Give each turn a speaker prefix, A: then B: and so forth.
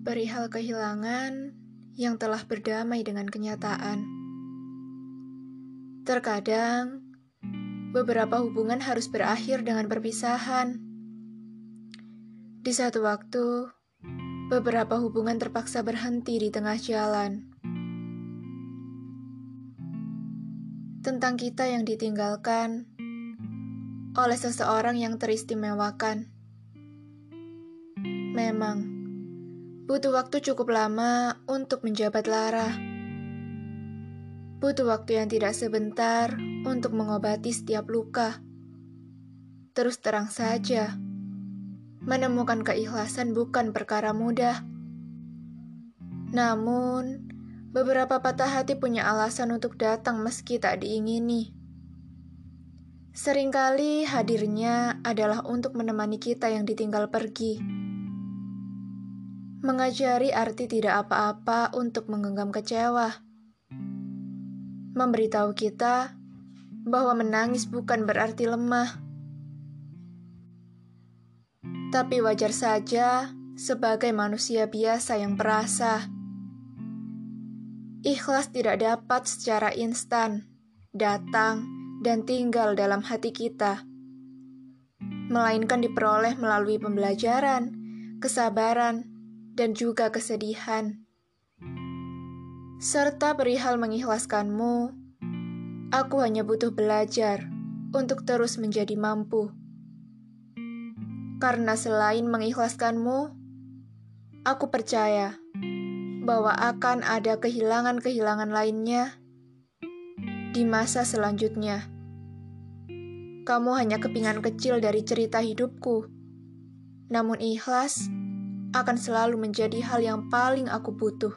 A: perihal kehilangan yang telah berdamai dengan kenyataan. Terkadang, beberapa hubungan harus berakhir dengan perpisahan. Di satu waktu, beberapa hubungan terpaksa berhenti di tengah jalan. Tentang kita yang ditinggalkan oleh seseorang yang teristimewakan. Memang, Butuh waktu cukup lama untuk menjabat lara. Butuh waktu yang tidak sebentar untuk mengobati setiap luka. Terus terang saja, menemukan keikhlasan bukan perkara mudah. Namun, beberapa patah hati punya alasan untuk datang meski tak diingini. Seringkali hadirnya adalah untuk menemani kita yang ditinggal pergi mengajari arti tidak apa-apa untuk menggenggam kecewa, memberitahu kita bahwa menangis bukan berarti lemah, tapi wajar saja sebagai manusia biasa yang perasa. Ikhlas tidak dapat secara instan datang dan tinggal dalam hati kita, melainkan diperoleh melalui pembelajaran, kesabaran, dan juga kesedihan. Serta perihal mengikhlaskanmu, aku hanya butuh belajar untuk terus menjadi mampu. Karena selain mengikhlaskanmu, aku percaya bahwa akan ada kehilangan-kehilangan lainnya di masa selanjutnya. Kamu hanya kepingan kecil dari cerita hidupku, namun ikhlas akan selalu menjadi hal yang paling aku butuh.